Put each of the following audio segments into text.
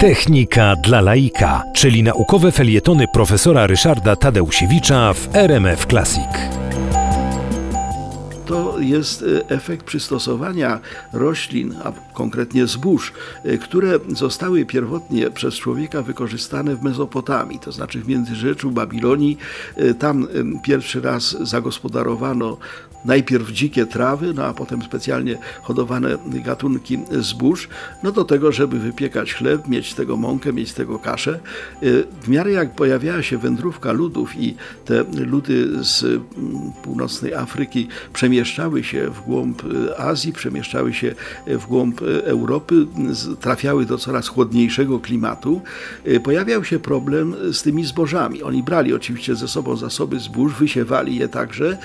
Technika dla laika, czyli naukowe felietony profesora Ryszarda Tadeusiewicza w RMF Classic. To jest e, efekt przystosowania roślin, a konkretnie zbóż, e, które zostały pierwotnie przez człowieka wykorzystane w Mezopotamii, to znaczy w Międzyrzeczu, Babilonii. E, Tam pierwszy raz zagospodarowano najpierw dzikie trawy, no a potem specjalnie hodowane gatunki zbóż, no do tego, żeby wypiekać chleb, mieć z tego mąkę, mieć z tego kaszę. Y, W miarę jak pojawiała się wędrówka ludów i te ludy z mm, północnej Afryki przemieszczały się w głąb y, Azji, przemieszczały się w głąb y, Europy, trafiały do coraz chłodniejszego klimatu, pojawiał się problem z tymi zbożami. Oni brali oczywiście ze sobą zasoby zbóż, wysiewali je także,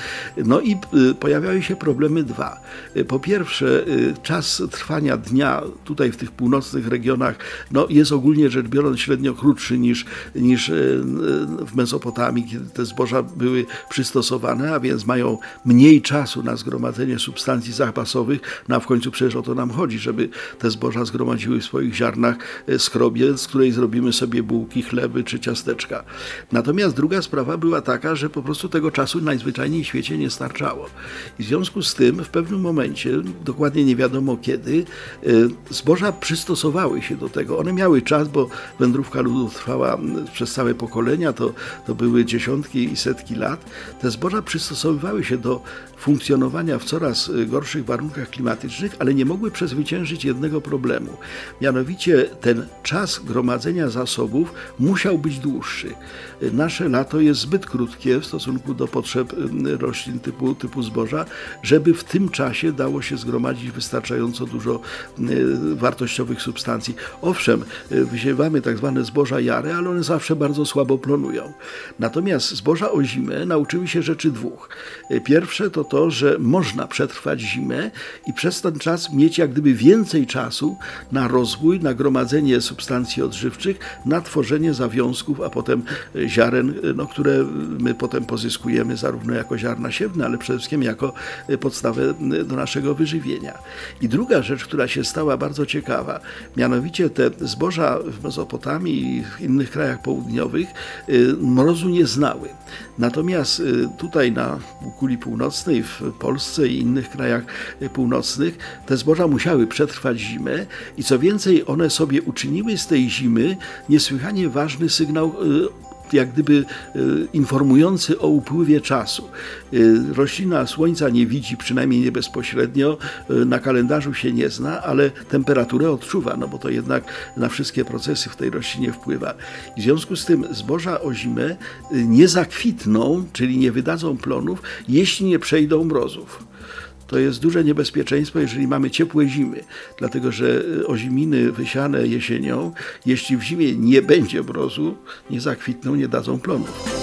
no i pojawiały się problemy dwa. Y, Po pierwsze, y, czas trwania dnia tutaj w tych północnych regionach no, jest ogólnie rzecz biorąc średnio krótszy niż, niż y, w Mezopotamii, kiedy te zboża były przystosowane, a więc mają mniej czasu na zgromadzenie substancji zapasowych, no a w końcu przecież o to nam chodzi, żeby te zboża zgromadziły w swoich ziarnach skrobie, z której zrobimy sobie bułki, chleby czy ciasteczka. Natomiast druga sprawa była taka, że po prostu tego czasu najzwyczajniej w świecie nie starczało. I w związku z tym w pewnym momencie, dokładnie nie wiadomo kiedy, y, zboża przystosowały się do tego. One miały czas, bo wędrówka ludów trwała przez całe pokolenia, to, to były dziesiątki i setki lat. Te zboża przystosowywały się do funkcjonowania w coraz y, gorszych warunkach klimatycznych, ale nie mogły przezwyciężyć jednego problemu. Mianowicie ten czas gromadzenia zasobów musiał być dłuższy. Y, Nasze lato jest zbyt krótkie w stosunku do potrzeb roślin typu, typu zboża, żeby w tym czasie dało się zgromadzić wystarczająco dużo y, wartościowych substancji. Owszem, y, wysiewamy tak zwane zboża jare, ale one zawsze bardzo słabo plonują. Natomiast zboża o zimę nauczyły się rzeczy dwóch. Y, Pierwsze to to, że można przetrwać zimę i przez ten czas mieć jak gdyby więcej czasu na rozwój, na gromadzenie substancji odżywczych, na tworzenie zawiązków, a potem ziaren, no, które my potem pozyskujemy zarówno jako ziarna siewne, ale przede wszystkim jako y, podstawę y, do naszego wyżywienia. I druga rzecz, która się stała bardzo ciekawa, mianowicie te zboża w Mezopotamii i w innych krajach południowych y, mrozu nie znały. Natomiast tutaj na półkuli północnej, w Polsce i innych krajach północnych, te zboża musiały przetrwać zimę i co więcej, one sobie uczyniły z tej zimy niesłychanie ważny sygnał jak gdyby e, informujący o upływie czasu. E, Roślina słońca nie widzi, przynajmniej nie bezpośrednio, e, na kalendarzu się nie zna, ale temperaturę odczuwa, no bo to jednak na wszystkie procesy w tej roślinie wpływa. W związku z tym zboża o zimę nie zakwitną, czyli nie wydadzą plonów, jeśli nie przejdą mrozów. To jest duże niebezpieczeństwo, jeżeli mamy ciepłe zimy, dlatego że y, oziminy wysiane jesienią, jeśli w zimie nie będzie mrozu, nie zakwitną, nie dadzą plonów.